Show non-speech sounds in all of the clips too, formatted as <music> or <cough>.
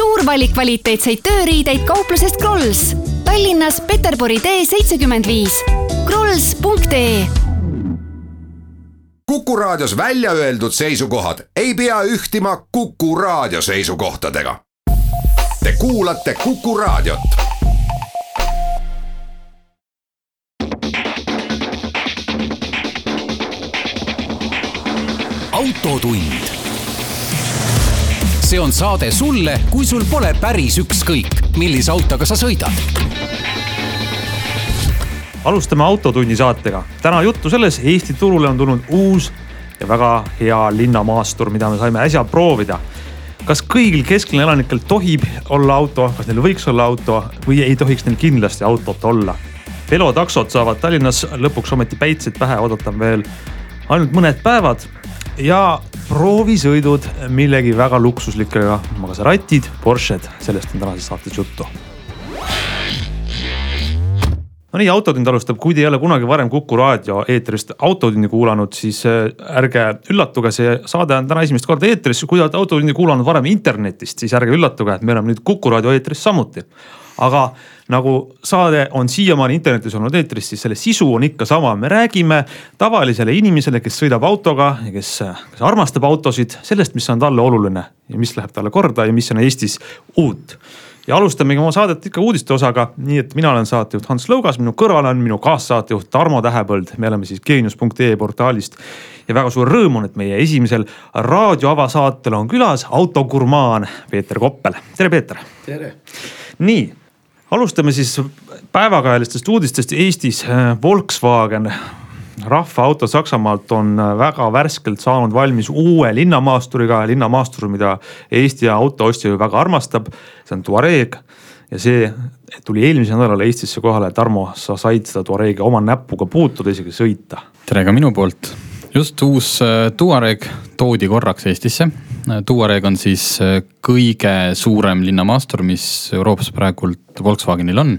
suur valik kvaliteetseid tööriideid kauplusest Krolls. Tallinnas Peterburi tee seitsekümmend viis. krolls.ee Kuku Raadios välja öeldud seisukohad ei pea ühtima Kuku Raadio seisukohtadega. Te kuulate Kuku Raadiot. autotund. See on saade sulle, kui sul pole päris ükskõik, millise autoga sa sõidad alustame Autotunni saatega. täna juttu selles, Eesti turule on tulnud uus ja väga hea linnamaastur, mida me saime äsja proovida. kas kõigil kesklinna elanikel tohib olla auto, kas neil võiks olla auto või ei tohiks neil kindlasti autot olla? velotaksod saavad Tallinnas lõpuks ometi päitseid pähe oodata veel ainult mõned päevad ja proovisõidud millegi väga luksuslikega, Maseratid, Porsched, sellest on tänases saates juttu no nii, Autotund alustab, kui te ei ole kunagi varem Kuku raadio eetrist Autotundi kuulanud, siis äh, ärge üllatuge, see saade on täna esimest korda eetris. kui te olete Autotundi kuulanud varem internetist, siis ärge üllatuge, et me oleme nüüd Kuku raadio eetris samuti. Aga nagu saade on siiamaani internetis olnud eetris, siis selle sisu on ikka sama, me räägime tavalisele inimesele, kes sõidab autoga ja kes, kes armastab autosid, sellest, mis on talle oluline ja mis läheb talle korda ja mis on Eestis uut ja alustamegi oma saadet ikka uudiste osaga, nii et mina olen saatejuht Hans Lõugas, minu kõrval on minu kaassaatejuht Tarmo Tähepõld, me oleme siis geenius.ee portaalist. ja väga suur rõõm on, et meie esimesel raadio avasaatel on külas autogurmaan Peeter Koppel, tere Peeter. tere. nii, alustame siis päevakajalistest uudistest Eestis. Volkswagen rahvaauto Saksamaalt on väga värskelt saanud valmis uue linnamaasturiga, linnamaastur, mida Eesti autoostja ju väga armastab. see on Tuareg ja see tuli eelmisel nädalal Eestisse kohale. Tarmo, sa said seda Tuaregi oma näpuga puutuda, isegi sõita. tere ka minu poolt. just uus äh, Tuareg toodi korraks Eestisse. Tuareg on siis äh, kõige suurem linnamaastur, mis Euroopas praegult Volkswagenil on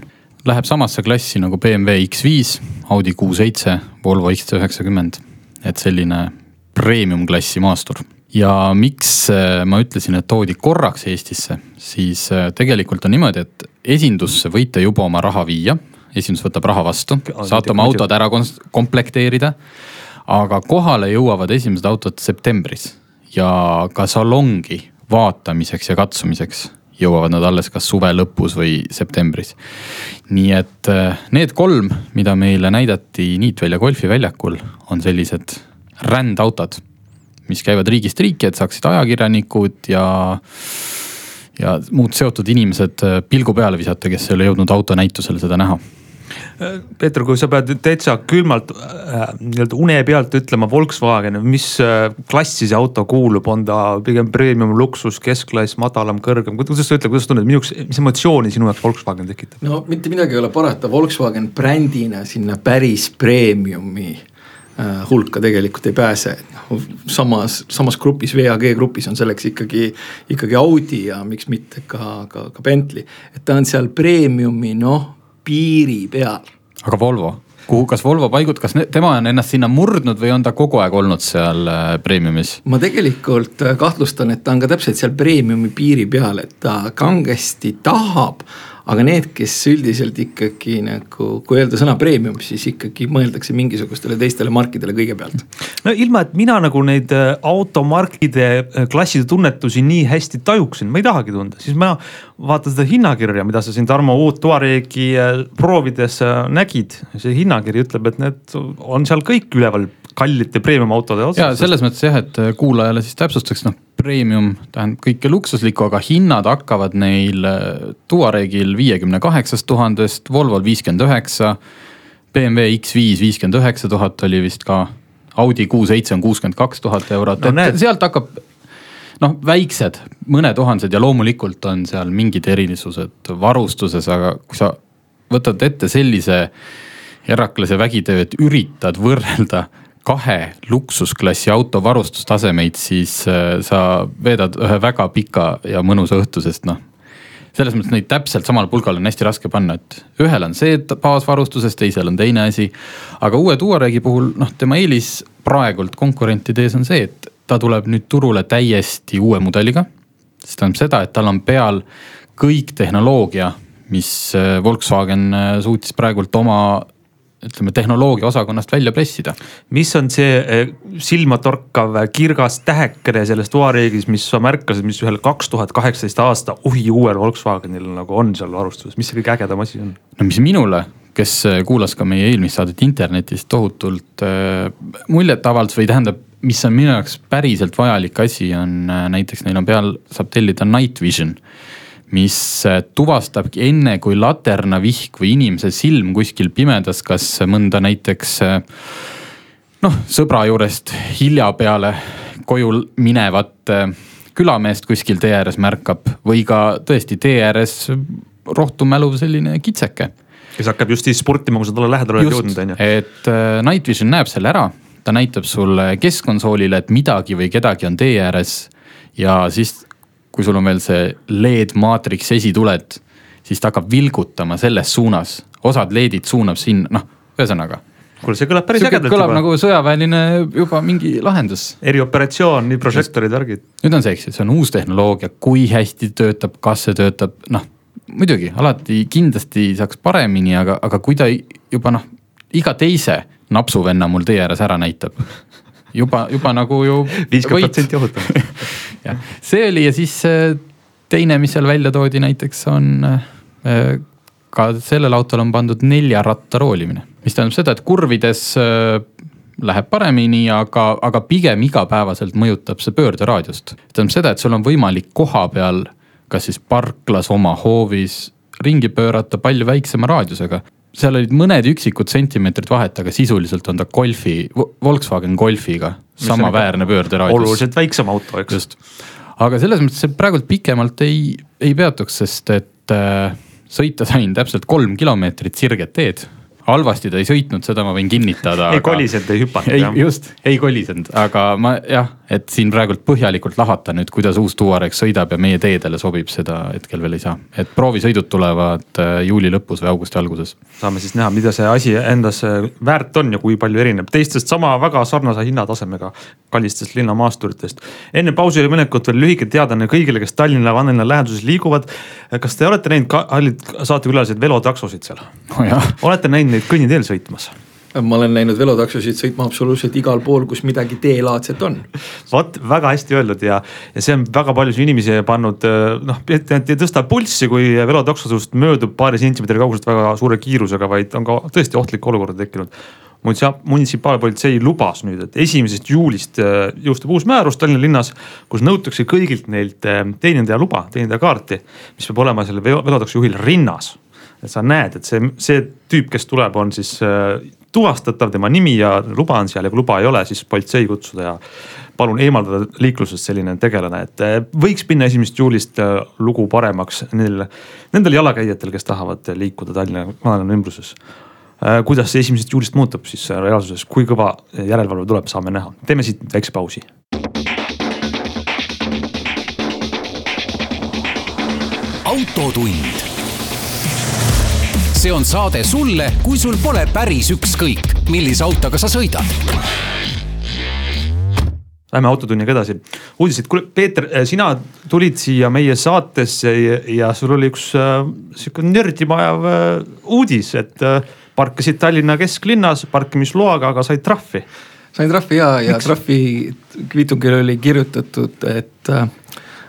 läheb samasse klassi nagu BMW X5, Audi Q7, Volvo XC90. et selline premium klassi maastur. ja miks äh, ma ütlesin, et toodi korraks Eestisse, siis äh, tegelikult on niimoodi, et esindusse võite juba oma raha viia. esindus võtab raha vastu, saate oma autod ära komplekteerida. aga kohale jõuavad esimesed autod septembris ja ka salongi vaatamiseks ja katsumiseks jõuavad nad alles kas suve lõpus või septembris. nii et äh, need kolm, mida meile näidati Niitvälja golfiväljakul, on sellised rändautod, mis käivad riigist riiki, et saaksid ajakirjanikud ja ja muud seotud inimesed äh, pilgu peale visata, kes ei ole jõudnud autonäitusel seda näha Peeter, kui sa pead täitsa külmalt äh, nii-öelda une pealt ütlema Volkswagen, mis äh, klassi see auto kuulub, on ta pigem premium, luksus, keskklass, madalam, kõrgem, kuidas sa ütled, kuidas sa tunned, jaoks, mis emotsiooni sinu jaoks Volkswagen tekitab? no mitte midagi ei ole parata, Volkswagen brändina sinna päris premiumi äh, hulka tegelikult ei pääse. noh samas, samas grupis, VAG grupis on selleks ikkagi, ikkagi Audi ja miks mitte ka, ka, ka Bentley. et ta on seal premiumi noh piiri peal. aga Volvo, kuhu, kas Volvo paigut-, kas ne, tema on ennast sinna murdnud või on ta kogu aeg olnud seal äh, premiumis? ma tegelikult äh, kahtlustan, et ta on ka täpselt seal premiumi piiri peal, et ta kangesti tahab aga need, kes üldiselt ikkagi nagu, kui öelda sõna premium, siis ikkagi mõeldakse mingisugustele teistele markidele kõigepealt. no ilma, et mina nagu neid äh, automarkide äh, klasside tunnetusi nii hästi tajuksin, ma ei tahagi tunda, siis ma vaatan seda hinnakirja, mida sa siin Tarmo uut Tuaregi äh, proovides nägid. see hinnakiri ütleb, et need on seal kõik üleval kallite premium autode otsas. ja selles mõttes jah, et kuulajale siis täpsustaks, noh premium tähendab kõike luksuslikku, aga hinnad hakkavad neil Tuaregil viiekümne kaheksast tuhandest, Volvol viiskümmend üheksa. BMW X5 viiskümmend üheksa tuhat oli vist ka, Audi Q7 on kuuskümmend kaks tuhat eurot no,, et sealt hakkab noh, väiksed, mõnetuhandesed ja loomulikult on seal mingid erilisused varustuses, aga kui sa võtad ette sellise eraklase vägitöö, et üritad võrrelda kahe luksusklassi auto varustustasemeid, siis äh, sa veedad ühe väga pika ja mõnusa õhtu, sest noh. selles mõttes neid täpselt samal pulgal on hästi raske panna, et ühel on see baasvarustuses, teisel on teine asi. aga uue Tuaregi puhul noh, tema eelis praegult konkurentide ees on see, et ta tuleb nüüd turule täiesti uue mudeliga. see tähendab seda, et tal on peal kõik tehnoloogia, mis äh, Volkswagen äh, suutis praegult oma ütleme tehnoloogia osakonnast välja pressida. mis on see eh, silmatorkav kirgas tähekene selles Tuaregis, mis sa märkasid, mis ühel kaks tuhat kaheksateist aasta uhi uuel Volkswagenil nagu on seal varustuses, mis see kõige ägedam asi on? no mis minule, kes eh, kuulas ka meie eelmist saadet internetis tohutult äh, muljet avaldas või tähendab, mis on minu jaoks päriselt vajalik asi, on näiteks neil on peal, saab tellida night vision mis äh, tuvastabki enne, kui laternavihk või inimese silm kuskil pimedas, kas mõnda näiteks äh, noh, sõbra juurest hilja peale koju minevat äh, külameest kuskil tee ääres märkab või ka tõesti tee ääres rohtu mäluv selline kitseke. kes hakkab just siis spurtima, kui sa talle lähedale oled jõudnud, on ju. et Night Vision näeb selle ära, ta näitab sulle keskkonsoolile, et midagi või kedagi on tee ääres ja siis kui sul on veel see LED maatriks esituled, siis ta hakkab vilgutama selles suunas, osad LED-id suunab sinna, noh, ühesõnaga kuule, see kõlab päris ägedalt kõlab juba. nagu sõjaväeline juba mingi lahendus. erioperatsioon, nii prožektorid, värgid. nüüd on see, eks ju, see on uus tehnoloogia, kui hästi töötab, kas see töötab, noh muidugi alati kindlasti saaks paremini, aga, aga kui ta juba noh, iga teise napsuvenna mul tee ääres ära näitab juba, juba nagu ju. viiskümmend protsenti ohutum <laughs> jah, see oli ja siis äh, teine, mis seal välja toodi näiteks on äh, ka sellel autol on pandud nelja ratta roolimine, mis tähendab seda, et kurvides äh, läheb paremini, aga, aga pigem igapäevaselt mõjutab see pöörderaadiust. tähendab seda, et sul on võimalik koha peal, kas siis parklas, oma hoovis ringi pöörata palju väiksema raadiusega seal olid mõned üksikud sentimeetrid vahet, aga sisuliselt on ta Golfi, Volkswagen Golfiga samaväärne pöörderaadius. oluliselt väiksem auto, eks. just, aga selles mõttes see praegult pikemalt ei, ei peatuks, sest et äh, sõita sain täpselt kolm kilomeetrit sirget teed halvasti ta ei sõitnud, seda ma võin kinnitada. ei aga... kolisenud, ei hüpanud. ei, just, ei kolisenud, aga ma jah, et siin praegult põhjalikult lahata nüüd, kuidas uus Tuareg sõidab ja meie teedele sobib, seda hetkel veel ei saa. et proovisõidud tulevad äh, juuli lõpus või augusti alguses. saame siis näha, mida see asi endas äh, väärt on ja kui palju erineb teistest sama väga sarnase hinnatasemega kallistest linnamaasturitest. enne pausile minekut veel lühike teadaanne kõigile, kes Tallinna vanalinna läheduses liiguvad. kas te olete näinud kallid saatekülalised velotaksosid seal oh? olete näinud neid kõnniteel sõitmas? ma olen näinud velotaksosid sõitma absoluutselt igal pool, kus midagi teelaadset on. vot väga hästi öeldud ja, ja see on väga paljusid inimesi pannud noh, et ei tõsta pulssi, kui velotakso sinust möödub paari sentimeetri kauguselt väga suure kiirusega, vaid on ka tõesti ohtlik olukord tekkinud munitsipaalpolitsei lubas nüüd, et esimesest juulist äh, jõustub uus määrus Tallinna linnas, kus nõutakse kõigilt neilt äh, teenindaja luba, teenindaja kaarti, mis peab olema sellel velotakso juhil rinnas sa näed, et see, see tüüp, kes tuleb, on siis äh, tuvastatav, tema nimi ja luba on seal ja kui luba ei ole, siis politsei kutsuda ja palun eemaldada liiklusest selline tegelane, et äh, võiks minna esimesest juulist äh, lugu paremaks nendel, nendel jalakäijatel, kes tahavad liikuda Tallinna vanalinna ümbruses. kuidas see esimesest juulist muutub siis reaalsuses, kui kõva järelevalve tuleb, saame näha, teeme siit väikse pausi. autotund see on saade sulle, kui sul pole päris ükskõik, millise autoga sa sõidad. Lähme autotunniga edasi. uudised, kuule Peeter, sina tulid siia meie saatesse ja, ja sul oli üks äh, sihuke nördima ajav äh, uudis, et äh, parkisid Tallinna kesklinnas parkimisloaga, aga said trahvi. sain trahvi ja, ja trahvi kviitungil oli kirjutatud, et äh,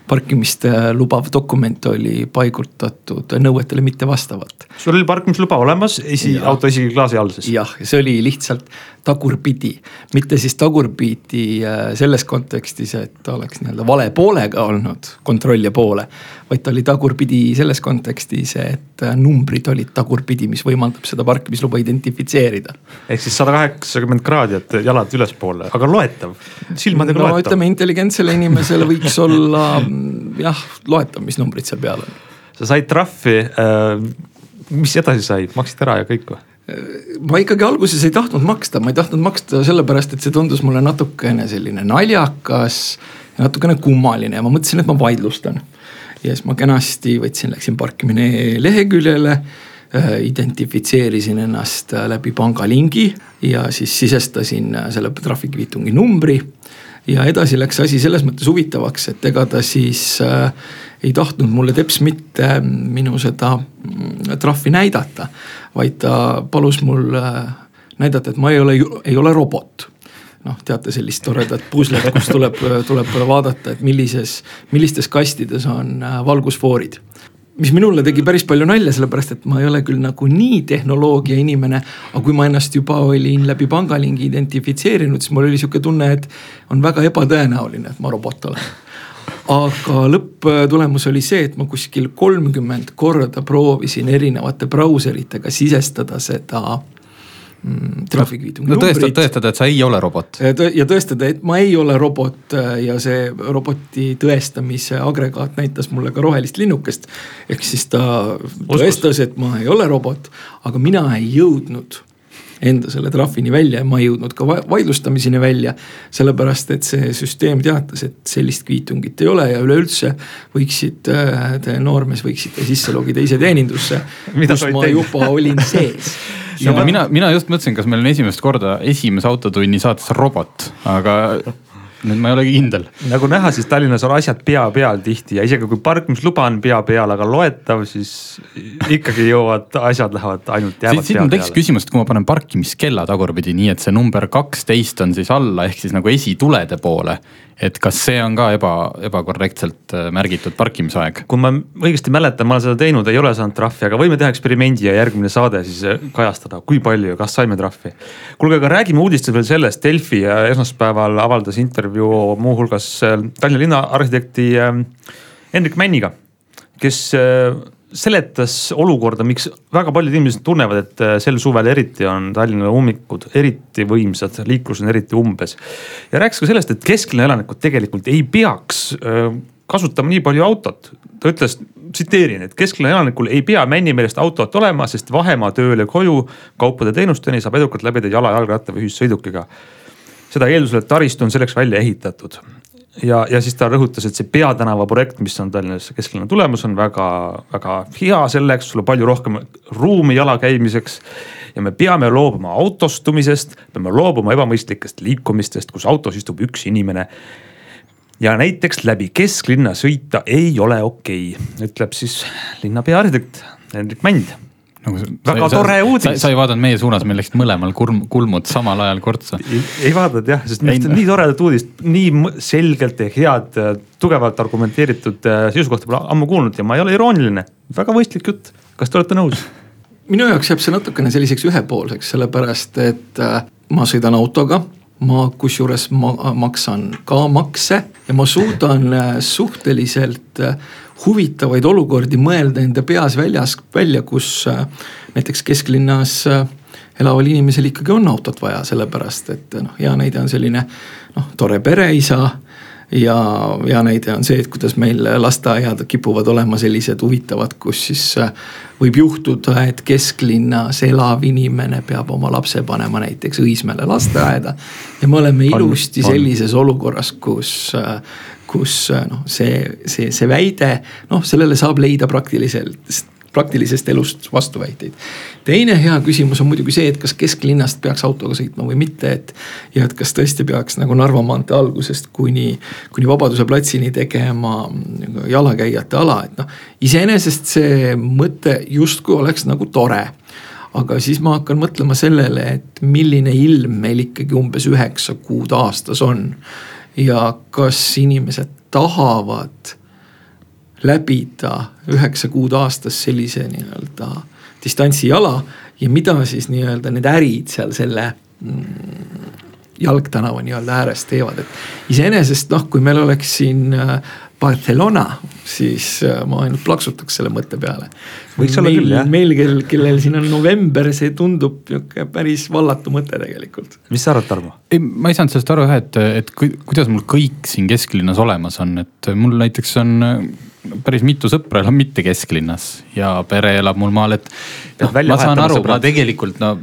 parkimist lubav dokument oli paigutatud nõuetele mittevastavalt. sul oli parkimisluba olemas, esi, auto esiklaasi all siis? jah, see oli lihtsalt tagurpidi, mitte siis tagurpidi äh, selles kontekstis, et ta oleks nii-öelda vale poolega olnud kontrollija poole. vaid ta oli tagurpidi selles kontekstis, et äh, numbrid olid tagurpidi, mis võimaldab seda parkimisluba identifitseerida. ehk siis sada kaheksakümmend kraadi, et jalad ülespoole, aga loetav, silmadega no, loetav. ütleme intelligentsele inimesele võiks olla <laughs> jah, loetav, mis numbrid seal peal on. sa said trahvi äh,, mis edasi sai, maksid ära ja kõik või? ma ikkagi alguses ei tahtnud maksta, ma ei tahtnud maksta sellepärast, et see tundus mulle natukene selline naljakas ja natukene kummaline ja ma mõtlesin, et ma vaidlustan. ja siis ma kenasti võtsin, läksin parkimine leheküljele äh, identifitseerisin ennast äh, läbi pangalingi ja siis sisestasin selle trahvikviitungi numbri ja edasi läks asi selles mõttes huvitavaks, et ega ta siis äh, ei tahtnud mulle teps mitte minu seda mm, trahvi näidata. vaid ta palus mul äh, näidata, et ma ei ole, ei ole robot noh, teate sellist toredat puslet, kus tuleb, tuleb vaadata, et millises, millistes kastides on äh, valgusfoorid mis minule tegi päris palju nalja, sellepärast et ma ei ole küll nagu nii tehnoloogia inimene. aga kui ma ennast juba olin läbi pangalingi identifitseerinud, siis mul oli sihuke tunne, et on väga ebatõenäoline, et ma robot olen. aga lõpptulemus oli see, et ma kuskil kolmkümmend korda proovisin erinevate brauseritega sisestada seda mm, trahvikviitungi no, numbrit. tõestada, et sa ei ole robot. ja tõestada, et ma ei ole robot äh, ja see roboti tõestamise agregaat näitas mulle ka rohelist linnukest. ehk siis ta Oskus. tõestas, et ma ei ole robot, aga mina ei jõudnud enda selle trahvini välja ja ma ei jõudnud ka vaidlustamiseni välja. sellepärast, et see süsteem teatas, et sellist kviitungit ei ole ja üleüldse võiksid, äh, te noormees võiksite sisse logida ise teenindusse. kus ma juba olin sees <laughs> ja ma... mina, mina just mõtlesin, kas meil on esimest korda esimese autotunni saates robot, aga nüüd ma ei olegi kindel. nagu näha, siis Tallinnas on asjad pea peal tihti ja isegi kui parkimisluba on pea peal, aga loetav, siis ikkagi jõuavad, asjad lähevad ainult. siit, siit mul tekkis küsimus, et kui ma panen parkimiskella tagurpidi, nii et see number kaksteist on siis alla ehk siis nagu esitulede poole et kas see on ka eba, ebakorrektselt äh, märgitud parkimisaeg? kui ma õigesti mäletan, ma olen seda teinud, ei ole saanud trahvi, aga võime teha eksperimendi ja järgmine saade siis äh, kajastada, kui palju ja kas saime trahvi. kuulge, aga räägime uudistes veel sellest, Delfi esmaspäeval avaldas intervjuu muuhulgas äh, Tallinna linna arhitekti Hendrik Männiga, kes seletas olukorda, miks väga paljud inimesed tunnevad, et äh, sel suvel eriti on Tallinna ummikud eriti võimsad, liiklus on eriti umbes. ja rääkis ka sellest, et kesklinna elanikud tegelikult ei peaks äh, kasutama nii palju autot. ta ütles, tsiteerin, et kesklinna elanikul ei pea Männi meelest autot olema, sest vahemaa tööle koju kaupade-teenusteni saab edukalt läbida jala, jalgratta või ühissõidukiga seda eeldusel, et taristu on selleks välja ehitatud ja, ja siis ta rõhutas, et see peatänava projekt, mis on Tallinnas kesklinna tulemas, on väga-väga hea selleks, sul on palju rohkem ruumi jalakäimiseks. ja me peame loobuma autostumisest, peame loobuma ebamõistlikest liikumistest, kus autos istub üks inimene. ja näiteks läbi kesklinna sõita ei ole okei okay,, ütleb siis linnapea arhitekt Hendrik Mänd nagu väga sa, tore uudis. sa ei vaadanud meie suunas, meil läksid mõlemal kulm, kulmud samal ajal kortsa. ei vaadanud jah, sest on nii toredat uudist, nii selgelt ja head, tugevalt argumenteeritud äh, seisukohta pole ammu kuulnud ja ma ei ole irooniline. väga mõistlik jutt, kas te olete nõus? minu jaoks jääb see natukene selliseks ühepoolseks, sellepärast et äh, ma sõidan autoga ma kusjuures ma maksan ka makse ja ma suudan äh, suhteliselt huvitavaid olukordi mõelda enda peas väljas, välja, kus äh, näiteks kesklinnas äh, elaval inimesel ikkagi on autot vaja, sellepärast et noh, hea näide on selline noh, tore pereisa. Ja hea näide on see, et kuidas meil lasteaiad kipuvad olema sellised huvitavad, kus siis äh, võib juhtuda, et kesklinnas elav inimene peab oma lapse panema näiteks Õismäele lasteaeda. ja me oleme ilusti sellises olukorras, kus kus äh, noh, see, see, see väide, noh, sellele saab leida praktiliselt praktilisest elust vastuväiteid. teine hea küsimus on muidugi see, et kas kesklinnast peaks autoga sõitma või mitte, et. ja et kas tõesti peaks nagu Narva maantee algusest kuni, kuni Vabaduse platsini tegema jalakäijate ala, et noh. iseenesest see mõte justkui oleks nagu tore aga siis ma hakkan mõtlema sellele, et milline ilm meil ikkagi umbes üheksa kuud aastas on ja kas inimesed tahavad läbida üheksa kuud aastas sellise nii-öelda distantsijala ja mida siis nii-öelda need ärid seal selle mm, jalgtänava nii-öelda ääres teevad, et iseenesest noh, kui meil oleks siin äh, Barcelona, siis äh, ma ainult plaksutaks selle mõtte peale. Võiks olla küll jah. meil, kellel, kellel siin on november, see tundub nihuke päris vallatu mõte tegelikult. mis sa arvad, Tarmo? ei, ma ei saanud sellest aru jah, et, et kuidas mul kõik siin kesklinnas olemas on, et mul näiteks on päris mitu sõpra elab mitte kesklinnas ja pere elab mul maal, et. noh, ma saan aru, ma tegelikult no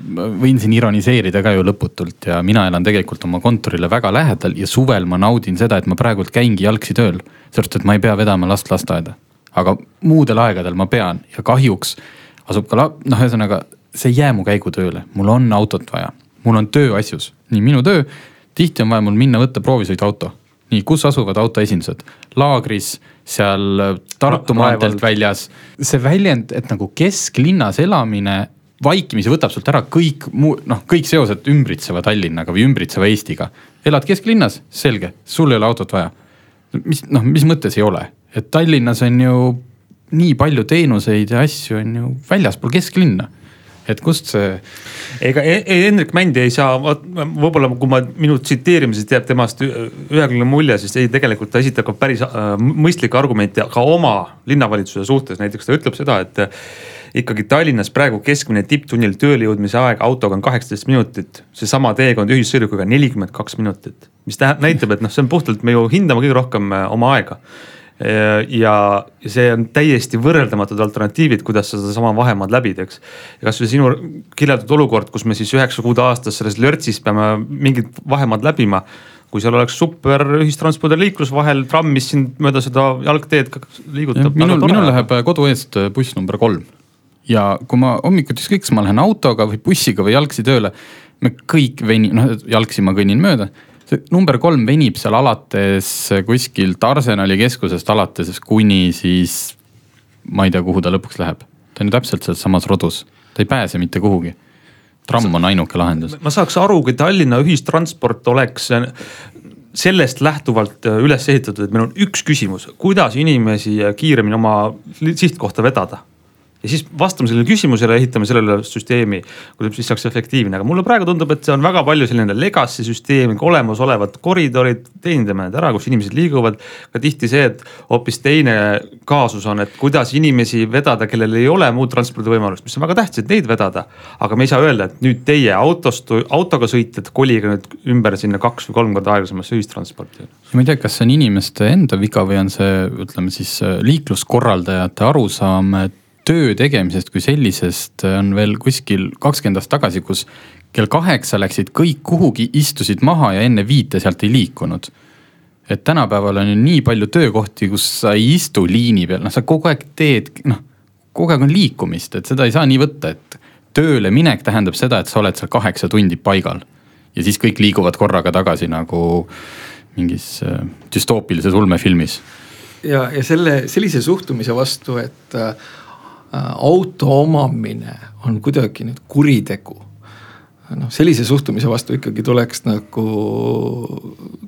võin siin ironiseerida ka ju lõputult ja mina elan tegelikult oma kontorile väga lähedal ja suvel ma naudin seda, et ma praegult käingi jalgsi tööl. sellepärast, et ma ei pea vedama last lasteaeda. Aga muudel aegadel ma pean ja kahjuks asub ka la-, noh, ühesõnaga see ei jää mu käigutööle, mul on autot vaja. mul on tööasjus, nii minu töö tihti on vaja mul minna võtta proovisõiduauto. nii, kus asuvad autoesindused? laagris, seal Tartu maanteelt väljas. see väljend, et nagu kesklinnas elamine vaikimisi võtab sult ära kõik muu, noh, kõik seosed ümbritseva Tallinnaga või ümbritseva Eestiga. elad kesklinnas, selge, sul ei ole autot vaja. mis, noh, mis mõttes ei ole, et Tallinnas on ju nii palju teenuseid ja asju on ju väljaspool kesklinna et kust see. ega e-, e-, Hendrik Mändi ei saa, võib-olla kui ma minu tsiteerimisest jääb temast ühekülgne mulje, siis ei, tegelikult ta esitab ka päris äh, mõistlikke argumente ka oma linnavalitsuse suhtes, näiteks ta ütleb seda, et ikkagi Tallinnas praegu keskmine tipptunnil tööle jõudmise aeg autoga on kaheksateist minutit. seesama teekond ühissõidukiga nelikümmend kaks minutit, mis tähendab, näitab, et noh, see on puhtalt, me ju hindame kõige rohkem äh, oma aega ja see on täiesti võrreldamatud alternatiivid, kuidas sa sedasama vahemaad läbid, eks. ja kasvõi sinu kirjeldatud olukord, kus me siis üheksa kuud aastas selles lörtsis peame mingid vahemaad läbima kui seal oleks super ühistranspordi liiklus vahel, tramm, mis sind mööda seda jalgteed liigutab. minul, minul läheb kodu eest buss number kolm ja kui ma hommikuti, ükskõik kas ma lähen autoga või bussiga või jalgsi tööle, me kõik veni-, noh jalgsi ma kõnnin mööda. Number kolm venib seal alates kuskilt Arsenali keskusest alates kuni siis ma ei tea, kuhu ta lõpuks läheb. ta on ju täpselt selles samas rodus, ta ei pääse mitte kuhugi tramm on ainuke lahendus. ma saaks aru, kui Tallinna ühistransport oleks sellest lähtuvalt üles ehitatud, et meil on üks küsimus, kuidas inimesi kiiremini oma sihtkohta vedada ja siis vastame sellele küsimusele, ehitame sellele süsteemi, kuidas siis saaks efektiivne, aga mulle praegu tundub, et see on väga palju selline legacy süsteem, olemasolevad koridorid, teenindame need ära, kus inimesed liiguvad. ka tihti see, et hoopis teine kaasus on, et kuidas inimesi vedada, kellel ei ole muud transpordivõimalust, mis on väga tähtis, et neid vedada. aga me ei saa öelda, et nüüd teie autost, autoga sõitjad, kolige nüüd ümber sinna kaks või kolm korda aeglasemasse ühistransporti. ma ei tea, kas see on inimeste enda viga või on see, ütleme siis liikluskorraldajate arusaam, et töö tegemisest kui sellisest on veel kuskil kakskümmend aastat tagasi, kus kell kaheksa läksid kõik kuhugi, istusid maha ja enne viite sealt ei liikunud. et tänapäeval on ju nii palju töökohti, kus sa ei istu liini peal, noh sa kogu aeg teed, noh kogu aeg on liikumist, et seda ei saa nii võtta, et tööle minek tähendab seda, et sa oled seal kaheksa tundi paigal. ja siis kõik liiguvad korraga tagasi nagu mingis äh, düstoopilises ulmefilmis. ja, ja selle, sellise suhtumise vastu, et äh, Äh, auto omamine on kuidagi nüüd kuritegu. noh, sellise suhtumise vastu ikkagi tuleks nagu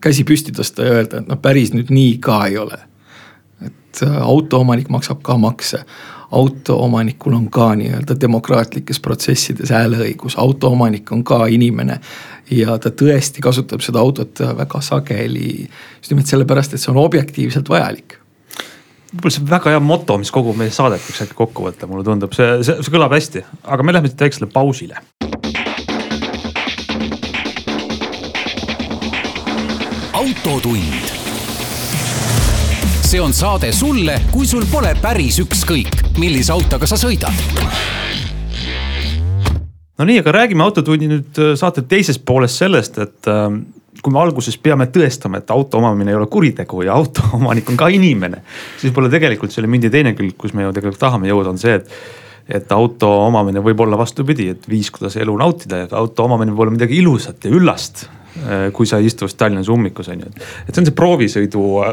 käsi püsti tõsta ja öelda, et noh, päris nüüd nii ka ei ole. et äh, autoomanik maksab ka makse autoomanikul on ka nii-öelda demokraatlikes protsessides hääleõigus, autoomanik on ka inimene. ja ta tõesti kasutab seda autot väga sageli just nimelt sellepärast, et see on objektiivselt vajalik võib-olla see on väga hea moto, mis kogu meie saadet võiks äkki kokku võtta, mulle tundub, see, see, see kõlab hästi, aga me läheme siit väiksele pausile. autotund. see on saade sulle, kui sul pole päris ükskõik, millise autoga sa sõidad no nii, aga räägime Autotunni nüüd äh, saate teises pooles sellest, et äh, kui me alguses peame tõestama, et auto omamine ei ole kuritegu ja auto <laughs> omanik on ka inimene. siis võib-olla tegelikult selle mündi teine külg, kus me ju tegelikult tahame jõuda, on see, et, et auto omamine võib olla vastupidi, et viis, kuidas elu nautida ja auto omamine võib olla midagi ilusat ja üllast kui sa istud Tallinnas ummikus on ju, et, et see on see proovisõidu äh,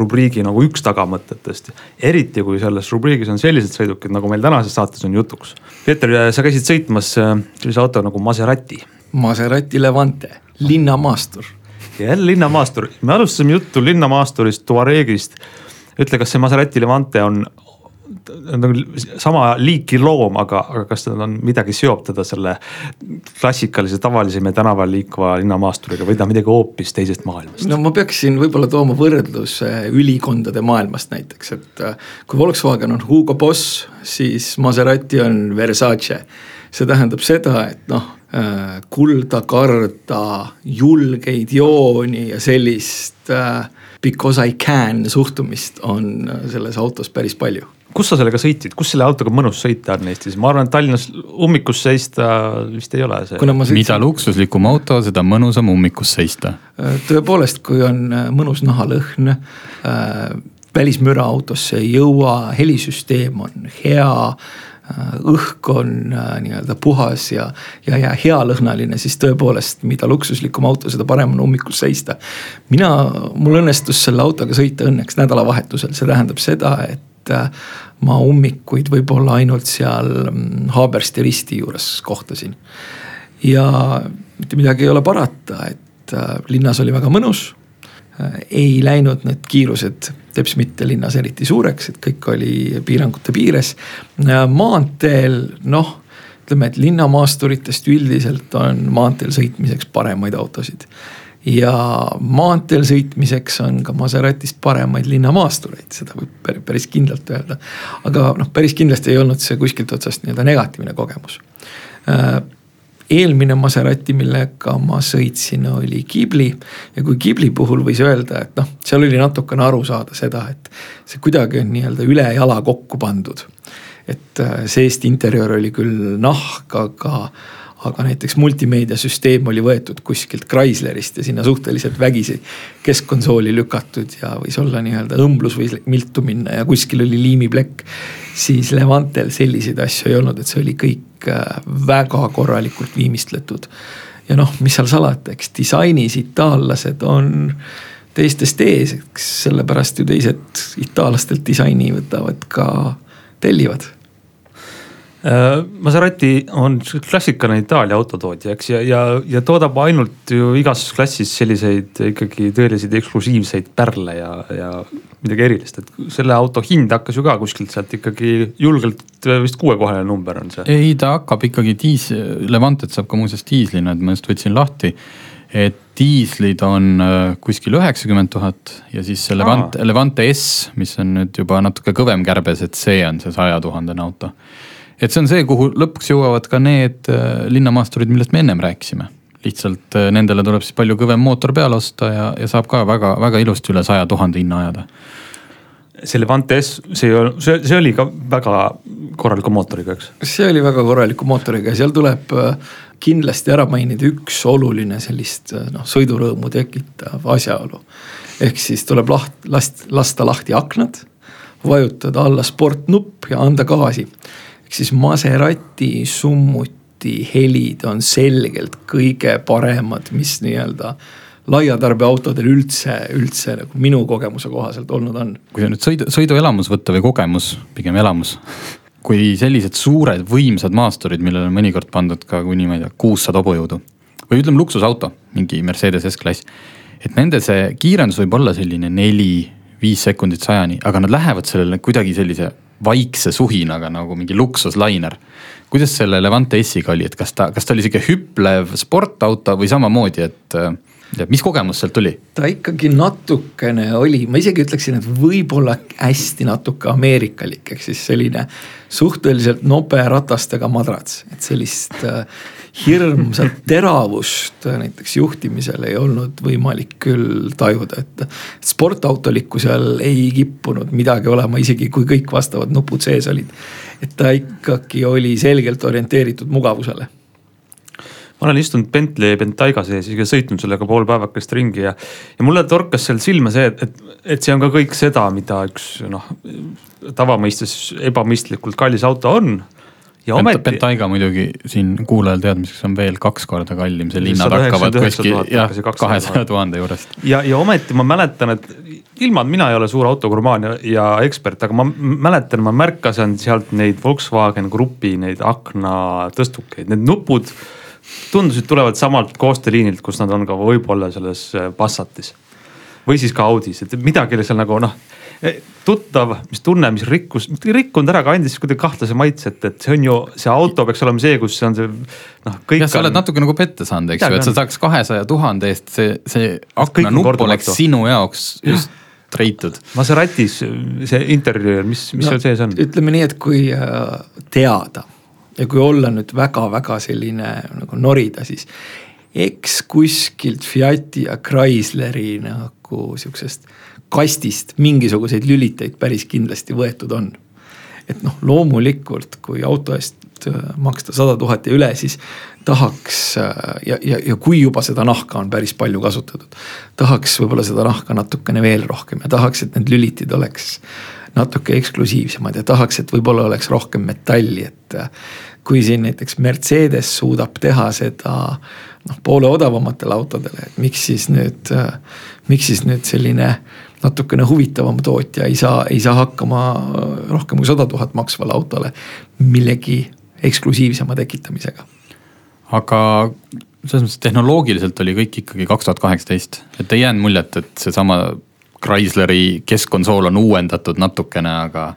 rubriigi nagu üks tagamõtetest. eriti kui selles rubriigis on sellised sõidukid, nagu meil tänases saates on jutuks. Peeter, sa käisid sõitmas äh, sellise auto nagu Maserati. Maserati Levante linnamaastur. jälle linnamaastur, me alustasime juttu linnamaasturist, Tuaregist. ütle, kas see Maserati Levante on nagu sama liiki loom, aga, aga kas nad on midagi seob teda selle klassikalise tavalise meie tänaval liikuva linnamaasturiga või ta on midagi hoopis teisest maailmast? no ma peaksin võib-olla tooma võrdluse ülikondade maailmast näiteks, et äh, kui Volkswagen on Hugo Boss, siis Maserati on Versace. see tähendab seda, et noh Äh, kulda, karda, julgeid jooni ja sellist äh, because I can suhtumist on selles autos päris palju kus sa sellega sõitsid, kus selle autoga mõnus sõita on Eestis, ma arvan, et Tallinnas ummikus seista vist ei ole see. Sõitsin... mida luksuslikum auto, seda mõnusam ummikus seista. tõepoolest, kui on mõnus nahalõhn äh,, välismüra autosse ei jõua, helisüsteem on hea õhk on äh, nii-öelda puhas ja, ja, ja healõhnaline, siis tõepoolest, mida luksuslikum auto, seda parem on hommikus seista. mina, mul õnnestus selle autoga sõita õnneks nädalavahetusel, see tähendab seda, et äh, ma ummikuid võib-olla ainult seal mm, Haabersti risti juures kohtasin. ja mitte midagi ei ole parata, et äh, linnas oli väga mõnus ei läinud need kiirused teps mitte linnas eriti suureks, et kõik oli piirangute piires. maanteel noh, ütleme, et linnamaasturitest üldiselt on maanteel sõitmiseks paremaid autosid. Ja maanteel sõitmiseks on ka Maseratist paremaid linnamaastureid, seda võib päris kindlalt öelda. aga noh, päris kindlasti ei olnud see kuskilt otsast nii-öelda negatiivne kogemus eelmine Maserati, millega ma sõitsin, oli Ghibli. ja kui Ghibli puhul võis öelda, et noh, seal oli natukene aru saada seda, et see kuidagi on nii-öelda ülejala kokku pandud. et äh, seest interjöör oli küll nahk, aga aga näiteks multimeediasüsteem oli võetud kuskilt Chryslerist ja sinna suhteliselt vägisi keskkonsooli lükatud ja võis olla nii-öelda õmblus võis miltu minna ja kuskil oli liimiplekk. siis Levantel selliseid asju ei olnud, et see oli kõik äh, väga korralikult viimistletud. ja noh, mis seal salata, eks disainis itaallased on teistest ees, eks sellepärast ju teised itaallastelt disaini võtavad ka, tellivad Maserati on klassikaline Itaalia autotootja, eks ja, ja, ja toodab ainult ju igas klassis selliseid ikkagi tõeliseid eksklusiivseid pärle ja, ja midagi erilist, et selle auto hind hakkas ju ka kuskilt sealt ikkagi julgelt vist kuuekohaline number on see. ei, ta hakkab ikkagi diis-, Levantet saab ka muuseas diislina, et ma just võtsin lahti. et diislid on äh, kuskil üheksakümmend tuhat ja siis see Levante, Levante S, mis on nüüd juba natuke kõvem kärbes, et see on see saja tuhandene auto et see on see, kuhu lõpuks jõuavad ka need äh, linnamaasturid, millest me ennem rääkisime. lihtsalt äh, nendele tuleb siis palju kõvem mootor peale osta ja, ja saab ka väga-väga ilusti üle saja tuhande hinna ajada. see Levante S, see ei olnud, see, see oli ka väga korraliku mootoriga, eks? see oli väga korraliku mootoriga ja seal tuleb äh, kindlasti ära mainida üks oluline sellist noh, sõidurõõmu tekitav asjaolu. ehk siis tuleb laht-, last-, lasta lahti aknad, vajutada alla sportnupp ja anda gaasi ehk siis Maserati summuti helid on selgelt kõige paremad, mis nii-öelda laiatarbeautodel üldse, üldse nagu minu kogemuse kohaselt olnud on. kui nüüd sõidu, sõiduelamus võtta või kogemus, pigem elamus. <laughs> kui sellised suured võimsad maasturid, millele on mõnikord pandud ka kuni ma ei tea, kuussada hobujõudu. või ütleme luksusauto, mingi Mercedes S-klass. et nende see kiirendus võib olla selline neli, viis sekundit sajani, aga nad lähevad sellele kuidagi sellise vaikse suhinaga nagu mingi luksuslainer. kuidas selle Levante S-iga oli, et kas ta, kas ta oli sihuke hüplev sportauto või samamoodi, et ja mis kogemus sealt tuli? ta ikkagi natukene oli, ma isegi ütleksin, et võib-olla hästi natuke ameerikalik, ehk siis selline suhteliselt nobe ratastega madrats, et sellist äh, hirmsat teravust näiteks juhtimisel ei olnud võimalik küll tajuda, et sportautolikku seal ei kippunud midagi olema, isegi kui kõik vastavad nupud sees olid. et ta ikkagi oli selgelt orienteeritud mugavusele ma olen istunud Bentley Bentayga sees ja sõitnud sellega pool päevakest ringi ja, ja mulle torkas seal silma see, et, et, et see on ka kõik seda, mida üks noh, tavamõistes ebamõistlikult kallis auto on ja ometi. Bentayga muidugi siin kuulajal teadmiseks on veel kaks korda kallim, see linnad hakkavad kuskil jah, kahesaja tuhande juurest. ja, ja ometi ma mäletan, et ilma, et mina ei ole suur autogurmaan ja, ja ekspert, aga ma mäletan, ma märkasin sealt neid Volkswagen Grupi neid aknatõstukeid, need nupud tundusid tulevad samalt koostööliinilt, kus nad on ka võib-olla selles Passatis. või siis ka Audis, et midagi oli seal nagu noh tuttav, mis tunne, mis rikkus, mitte ei rikkunud ära, aga andis kuidagi kahtlase maitse, et, et see on ju, see auto peaks olema see, kus see on see noh. jah, sa oled natuke nagu pette saanud, eks ju, et sa saaks kahesaja tuhande eest see, see aknanupp oleks sinu jaoks just treitud. Maseratis see interjöör, mis, mis no, seal sees on? ütleme nii, et kui äh, teada ja kui olla nüüd väga-väga selline nagu norida, siis eks kuskilt Fiati ja Chrysleri nagu sihukesest kastist mingisuguseid lüliteid päris kindlasti võetud on. et noh, loomulikult, kui auto eest äh, maksta sada tuhat ja üle, siis tahaks äh, ja, ja, ja kui juba seda nahka on päris palju kasutatud. tahaks võib-olla seda nahka natukene veel rohkem ja tahaks, et need lülitid oleks natuke eksklusiivsemad ja tahaks, et võib-olla oleks rohkem metalli, et äh, kui siin näiteks Mercedes suudab teha seda noh, poole odavamatel autodele, et miks siis nüüd, miks siis nüüd selline natukene huvitavam tootja ei saa, ei saa hakkama rohkem kui sada tuhat maksvale autole millegi eksklusiivsema tekitamisega. aga selles mõttes tehnoloogiliselt oli kõik ikkagi kaks tuhat kaheksateist, et ei jäänud muljet, et seesama Chrysleri keskkonsool on uuendatud natukene, aga,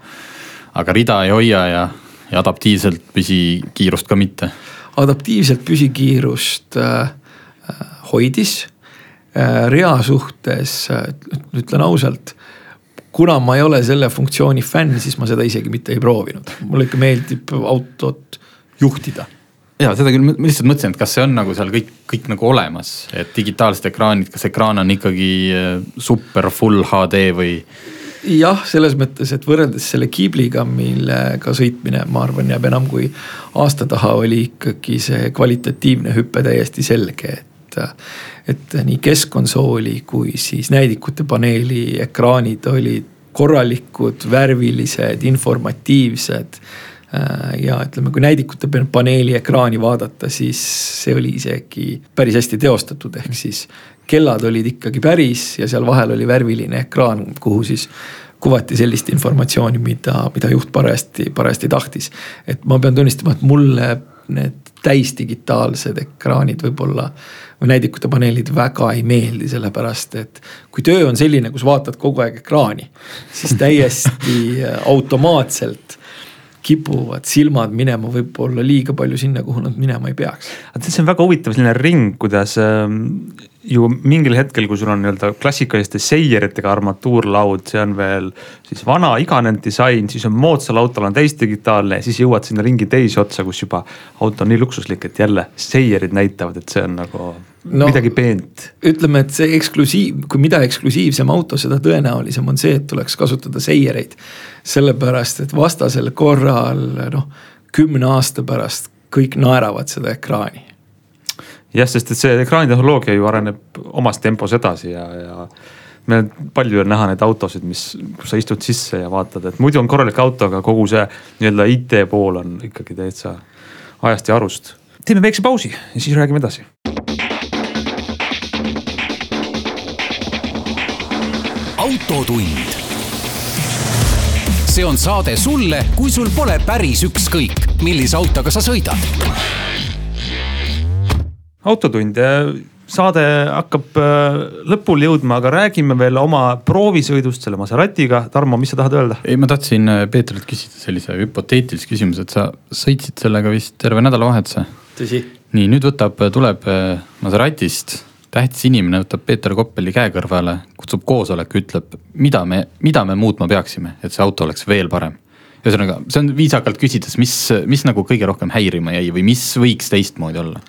aga rida ei hoia ja, ja adaptiivselt püsikiirust ka mitte. adaptiivselt püsikiirust äh, äh hoidis. Rea suhtes äh, ütlen ausalt kuna ma ei ole selle funktsiooni fänn, siis ma seda isegi mitte ei proovinud, mulle ikka meeldib autot juhtida ja seda küll, ma lihtsalt mõtlesin, et kas see on nagu seal kõik, kõik nagu olemas, et digitaalsed ekraanid, kas ekraan on ikkagi äh, super full HD või? jah, selles mõttes, et võrreldes selle Kiibliga, millega sõitmine, ma arvan, jääb enam kui aasta taha, oli ikkagi see kvalitatiivne hüpe täiesti selge, et. Et nii keskkonsooli kui siis näidikute paneeli ekraanid olid korralikud, värvilised, informatiivsed ja ütleme, kui näidikute paneeli ekraani vaadata, siis see oli isegi päris hästi teostatud, ehk siis kellad olid ikkagi päris ja seal vahel oli värviline ekraan, kuhu siis kuvati sellist informatsiooni, mida, mida juht parajasti, parajasti tahtis. et ma pean tunnistama, et mulle need täisdigitaalsed ekraanid võib-olla või näidikute paneelid väga ei meeldi, sellepärast et kui töö on selline, kus vaatad kogu aeg ekraani, siis täiesti automaatselt kipuvad silmad minema võib-olla liiga palju sinna, kuhu nad minema ei peaks. see on väga huvitav selline ring, kuidas ähm, ju mingil hetkel, kui sul on nii-öelda klassikaliste seieritega armatuurlaud, see on veel siis vana iganenud disain, siis on moodsal autol on täisdigitaalne siis jõuad sinna ringi teise otsa, kus juba auto on nii luksuslik, et jälle seierid näitavad, et see on nagu no, midagi peent. ütleme, et see eksklusiiv, kui mida eksklusiivsem auto, seda tõenäolisem on see, et tuleks kasutada seiereid. sellepärast, et vastasel korral noh, kümne aasta pärast kõik naeravad seda ekraani. jah, sest et see ekraanitehnoloogia ju areneb omas tempos edasi ja, ja meil palju on näha neid autosid, mis, kus sa istud sisse ja vaatad, et muidu on korralik auto, aga kogu see nii-öelda IT pool on ikkagi täitsa ajast ja arust. teeme väikse pausi ja siis räägime edasi autotund. see on saade sulle, kui sul pole päris ükskõik, millise autoga sa sõidad. autotund, saade hakkab äh, lõpule jõudma, aga räägime veel oma proovisõidust selle Maseratiga. Tarmo, mis sa tahad öelda? ei, ma tahtsin äh, Peetrilt küsida sellise hüpoteetilise küsimuse, et sa sõitsid sellega vist terve nädalavahetuse. tõsi. nii, nüüd võtab, tuleb äh, Maseratist tähtis inimene võtab Peeter Koppeli käe kõrvale, kutsub koosoleku, ütleb, mida me, mida me muutma peaksime, et see auto oleks veel parem. ühesõnaga, see on viisakalt küsides, mis, mis nagu kõige rohkem häirima jäi või mis võiks teistmoodi olla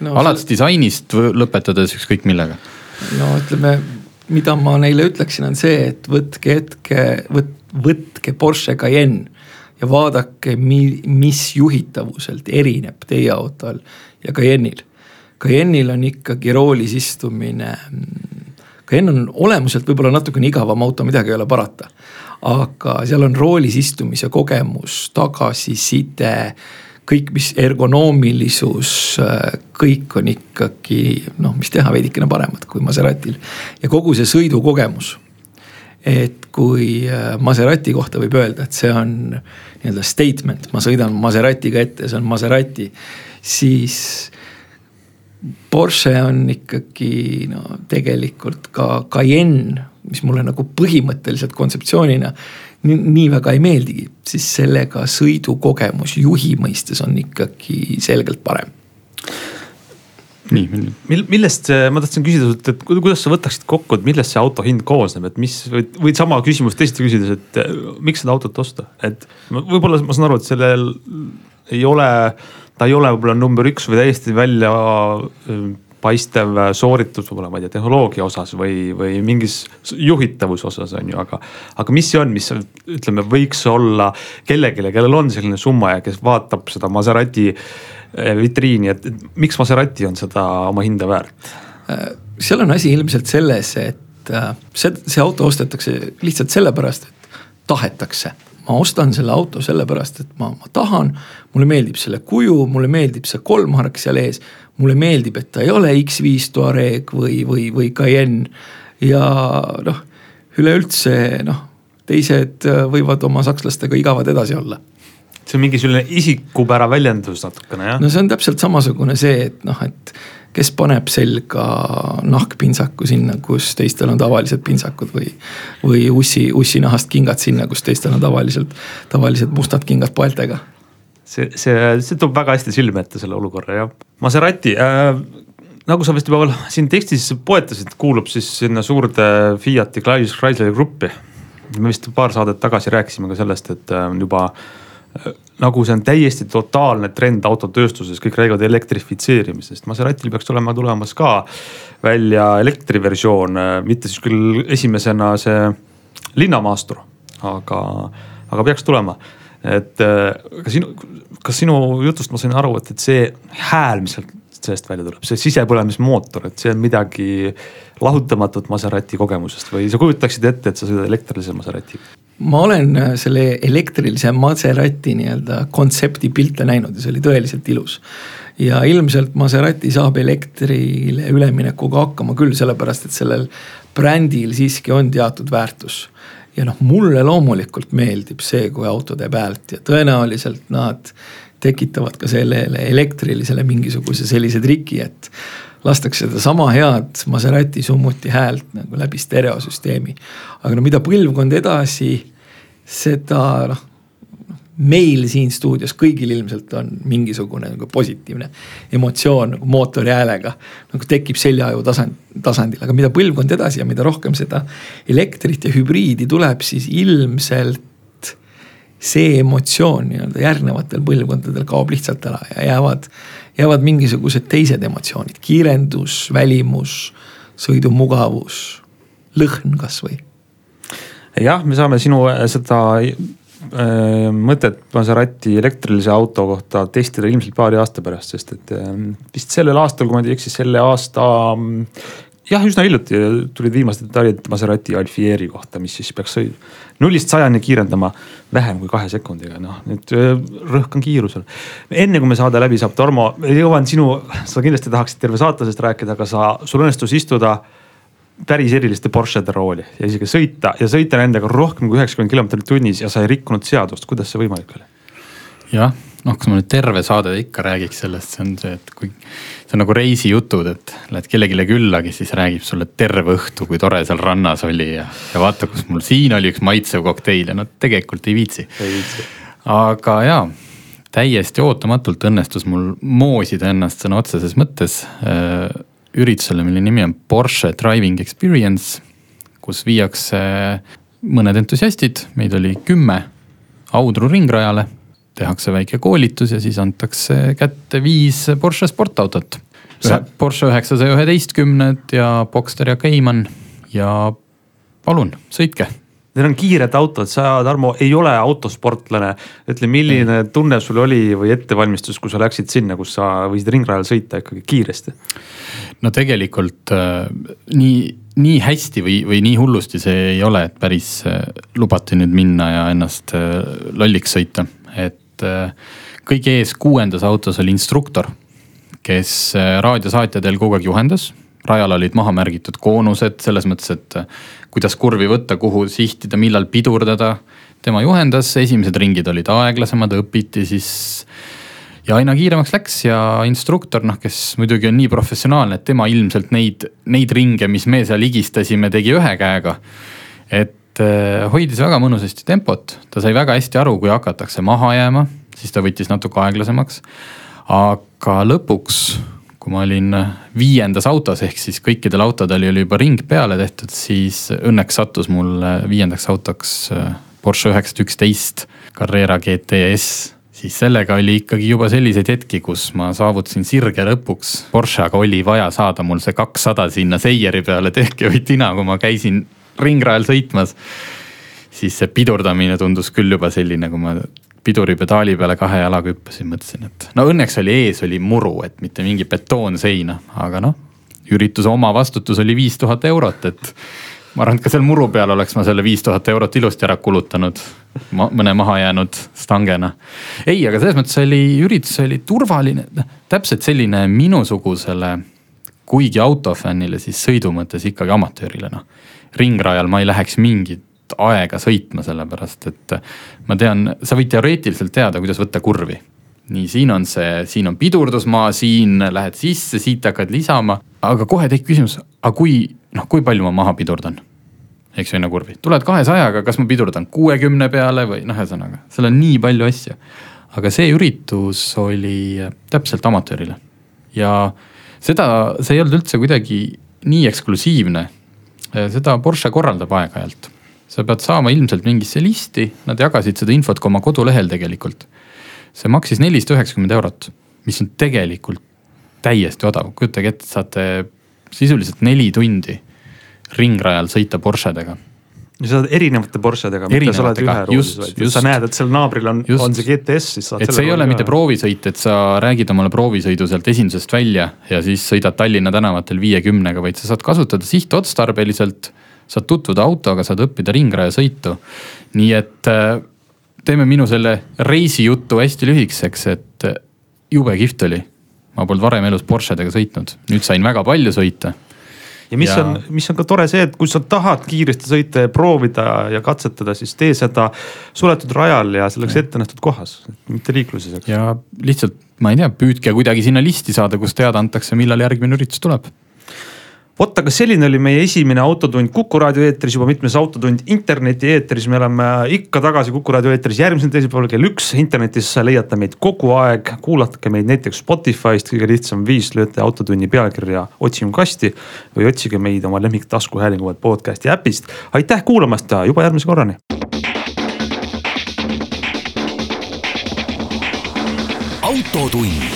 no,? alates see... disainist lõpetades ükskõik millega. no ütleme, mida ma neile ütleksin, on see, et võtke hetke, võt-, võtke Porsche Cayenne ja vaadake, mi-, mis juhitavuselt erineb teie autol ja Cayenne'il Cayenne'il on ikkagi roolis istumine. Cayenne on olemuselt võib-olla natukene igavam auto, midagi ei ole parata. aga seal on roolis istumise kogemus, tagasiside, kõik, mis ergonoomilisus, kõik on ikkagi noh, mis teha, veidikene paremad kui Maseratil. ja kogu see sõidukogemus et kui äh, Maserati kohta võib öelda, et see on nii-öelda statement, ma sõidan Maseratiga ette, see on Maserati, siis Porsche on ikkagi no tegelikult ka Cayenne, mis mulle nagu põhimõtteliselt kontseptsioonina nii, nii väga ei meeldigi, siis sellega sõidukogemus juhi mõistes on ikkagi selgelt parem. Nii, mil-, millest, ma tahtsin küsida sult, et kuidas sa võtaksid kokku, et millest see auto hind koosneb, et mis või, või sama küsimust teisiti küsides, et miks seda autot osta, et võib-olla ma saan aru, et sellel ei ole ta ei ole võib-olla number üks või täiesti välja äh, paistev sooritus võib-olla, ma ei tea, tehnoloogia osas või, või mingis juhitavuse osas on ju, aga. aga mis see on, mis ütleme, võiks olla kellelegi, kellel on selline summa ja kes vaatab seda Maserati äh, vitriini, et miks Maserati on seda oma hinda väärt? Äh, seal on asi ilmselt selles, et see, see auto ostetakse lihtsalt sellepärast, et tahetakse ma ostan selle auto sellepärast, et ma, ma tahan, mulle meeldib selle kuju, mulle meeldib see kolmhark seal ees. mulle meeldib, et ta ei ole X5 Touareg või, või, või Cayenne ja noh, üleüldse noh, teised võivad oma sakslastega igavad edasi olla see on mingi selline isikupära väljendus natukene jah? no see on täpselt samasugune see, et noh, et kes paneb selga nahkpintsaku sinna, kus teistel on tavalised pintsakud või. või ussi, ussinahast kingad sinna, kus teistel on tavaliselt, tavalised mustad kingad paeltega. see, see, see toob väga hästi silme ette selle olukorra jah. Maserati äh, nagu sa vist juba siin tekstis poetasid, kuulub siis sinna suurde Fiat'i Chrysleri gruppi. me vist paar saadet tagasi rääkisime ka sellest, et äh, juba nagu see on täiesti totaalne trend autotööstuses, kõik räägivad elektrifitseerimisest, Maseratil peaks olema tulemas ka välja elektriversioon, mitte siis küll esimesena see linnamaastur, aga, aga peaks tulema. et ka sinu, kas sinu jutust ma sain aru, et, et see hääl, mis sealt sellest välja tuleb, see sisepõlemismootor, et see on midagi lahutamatut Maserati kogemusest või sa kujutaksid ette, et sa sõidad elektrilise Maseratiga? Ma olen äh, selle elektrilise Maserati nii-öelda kontsepti pilte näinud ja see oli tõeliselt ilus. ja ilmselt Maserati saab elektrile üleminekuga hakkama küll, sellepärast et sellel brändil siiski on teatud väärtus. ja noh, mulle loomulikult meeldib see, kui auto teeb häält ja tõenäoliselt nad tekitavad ka sellele elektrilisele mingisuguse sellise triki, et lastakse sedasama head Maserati summuti häält nagu läbi stereosüsteemi. aga no mida põlvkond edasi, seda noh, meil siin stuudios kõigil ilmselt on mingisugune nagu positiivne emotsioon nagu mootori häälega. nagu tekib seljaaju tasand, tasandil, aga mida põlvkond edasi ja mida rohkem seda elektrit ja hübriidi tuleb, siis ilmselt see emotsioon nii-öelda järgnevatel põlvkondadel kaob lihtsalt ära ja jäävad jäävad mingisugused teised emotsioonid, kiirendus, välimus, sõidumugavus, lõhn kasvõi. jah, me saame sinu äh, seda äh, mõtet Maserati elektrilise auto kohta testida ilmselt paari aasta pärast, sest et äh, vist sellel aastal, kui ma ei eksi, selle aasta jah, üsna hiljuti tulid viimased detailid Maserati Alfieri kohta, mis siis peaks nullist sajani kiirendama vähem kui kahe sekundiga, noh nüüd rõhk on kiirusel. enne kui me saade läbi saab, Tarmo, jõuan sinu, sa kindlasti tahaksid terve saate sellest rääkida, aga sa, sul õnnestus istuda päris eriliste Porschede rooli ja isegi sõita ja sõita nendega rohkem kui üheksakümmend kilomeetrit tunnis ja sa ei rikkunud seadust, kuidas see võimalik oli? jah, noh, kas ma nüüd terve saade ikka räägiks sellest, see on see, et kui see on nagu reisijutud, et lähed kellelegi külla, kes siis räägib sulle terve õhtu, kui tore seal rannas oli ja, ja vaata, kus mul siin oli üks maitsev kokteil ja no tegelikult ei viitsi. aga jaa, täiesti ootamatult õnnestus mul moosida ennast sõna otseses mõttes äh, üritusele, mille nimi on Porsche Driving Experience, kus viiakse mõned entusiastid, meid oli kümme, Audru ringrajale tehakse väike koolitus ja siis antakse kätte viis Porsche sportautot. Porsche üheksasaja üheteistkümned ja Boxster ja Cayman ja palun, sõitke Need on kiired autod, sa, Tarmo, ei ole autosportlane. ütle, milline tunne sul oli või ettevalmistus, kui sa läksid sinna, kus sa võisid ringrajal sõita ikkagi kiiresti? no tegelikult äh, nii, nii hästi või, või nii hullusti see ei ole, et päris äh, lubati nüüd minna ja ennast äh, lolliks sõita, et et äh, kõige ees kuuendas autos oli instruktor, kes äh, raadiosaatjadel kogu aeg juhendas. rajal olid maha märgitud koonused selles mõttes, et äh, kuidas kurvi võtta, kuhu sihtida, millal pidurdada. tema juhendas, esimesed ringid olid aeglasemad, õpiti siis ja aina kiiremaks läks ja instruktor, noh, kes muidugi on nii professionaalne, et tema ilmselt neid, neid ringe, mis me seal higistasime, tegi ühe käega. et et äh, hoidis väga mõnusasti tempot, ta sai väga hästi aru, kui hakatakse maha jääma, siis ta võttis natuke aeglasemaks. aga lõpuks, kui ma olin viiendas autos, ehk siis kõikidel autodel oli juba ring peale tehtud, siis õnneks sattus mul viiendaks autoks äh, Porsche üheksasada üksteist Carrera GTS siis sellega oli ikkagi juba selliseid hetki, kus ma saavutasin sirge lõpuks. Porsche, aga oli vaja saada mul see kakssada sinna seieri peale, tehke või tina, kui ma käisin ringrajal sõitmas. siis see pidurdamine tundus küll juba selline, kui ma piduripedaali peale kahe jalaga hüppasin, mõtlesin, et no õnneks oli ees oli muru, et mitte mingi betoonseina, aga noh. ürituse omavastutus oli viis tuhat eurot, et ma arvan, et ka seal muru peal oleks ma selle viis tuhat eurot ilusti ära kulutanud ma, mõne mahajäänud stangena. ei, aga selles mõttes oli, üritus oli turvaline, noh täpselt selline minusugusele, kuigi autofännile, siis sõidu mõttes ikkagi amatöörile noh. Ringrajal ma ei läheks mingit aega sõitma, sellepärast et ma tean, sa võid teoreetiliselt teada, kuidas võtta kurvi nii, siin on see, siin on pidurdusmaa, siin lähed sisse, siit hakkad lisama, aga kohe tekib küsimus, aga kui, noh, kui palju ma maha pidurdan? eks ju, enne kurvi, tuled kahesajaga, kas ma pidurdan kuuekümne peale või noh, ühesõnaga, seal on nii palju asju. aga see üritus oli täpselt amatöörile ja seda, see ei olnud üldse kuidagi nii eksklusiivne. Seda Porsche korraldab aeg-ajalt. sa pead saama ilmselt mingisse listi, nad jagasid seda infot ka oma kodulehel tegelikult. See maksis nelisada üheksakümmend eurot, mis on tegelikult täiesti odav, kujutage ette, saate sisuliselt neli tundi ringrajal sõita Porschedega sa oled erinevate Porschedega, mitte sa oled ühe ruudis, vaid sa näed, et seal naabril on, on see GTS, siis saad. et see ei ole mitte proovisõit, et sa räägid omale proovisõidu sealt esindusest välja ja siis sõidad Tallinna tänavatel viiekümnega, vaid sa saad kasutada sihtotstarbeliselt. saad tutvuda autoga, saad õppida ringrajasõitu. nii et äh, teeme minu selle reisijutu hästi lühikeseks, et jube kihvt oli. ma polnud varem elus Porschedega sõitnud, nüüd sain väga palju sõita ja mis ja... on, mis on ka tore see, et kui sa tahad kiiresti sõita ja proovida ja katsetada, siis tee seda suletud rajal ja selleks ette nähtud kohas, mitte liikluses, ja lihtsalt, ma ei tea, püüdke kuidagi sinna listi saada, kus teada antakse, millal järgmine üritus tuleb vot, aga selline oli meie esimene Autotund Kuku raadio eetris, juba mitmes Autotund interneti eetris. me oleme ikka tagasi Kuku raadio eetris järgmisel teisipäeval kell üks. internetis leiate meid kogu aeg, kuulake meid näiteks Spotify'st, kõige lihtsam viis, lööte Autotunni pealkirja otsingukasti. või otsige meid oma lemmik taskuhäälingu podcast'i äpist. aitäh kuulamast ja juba järgmise korrani. autotund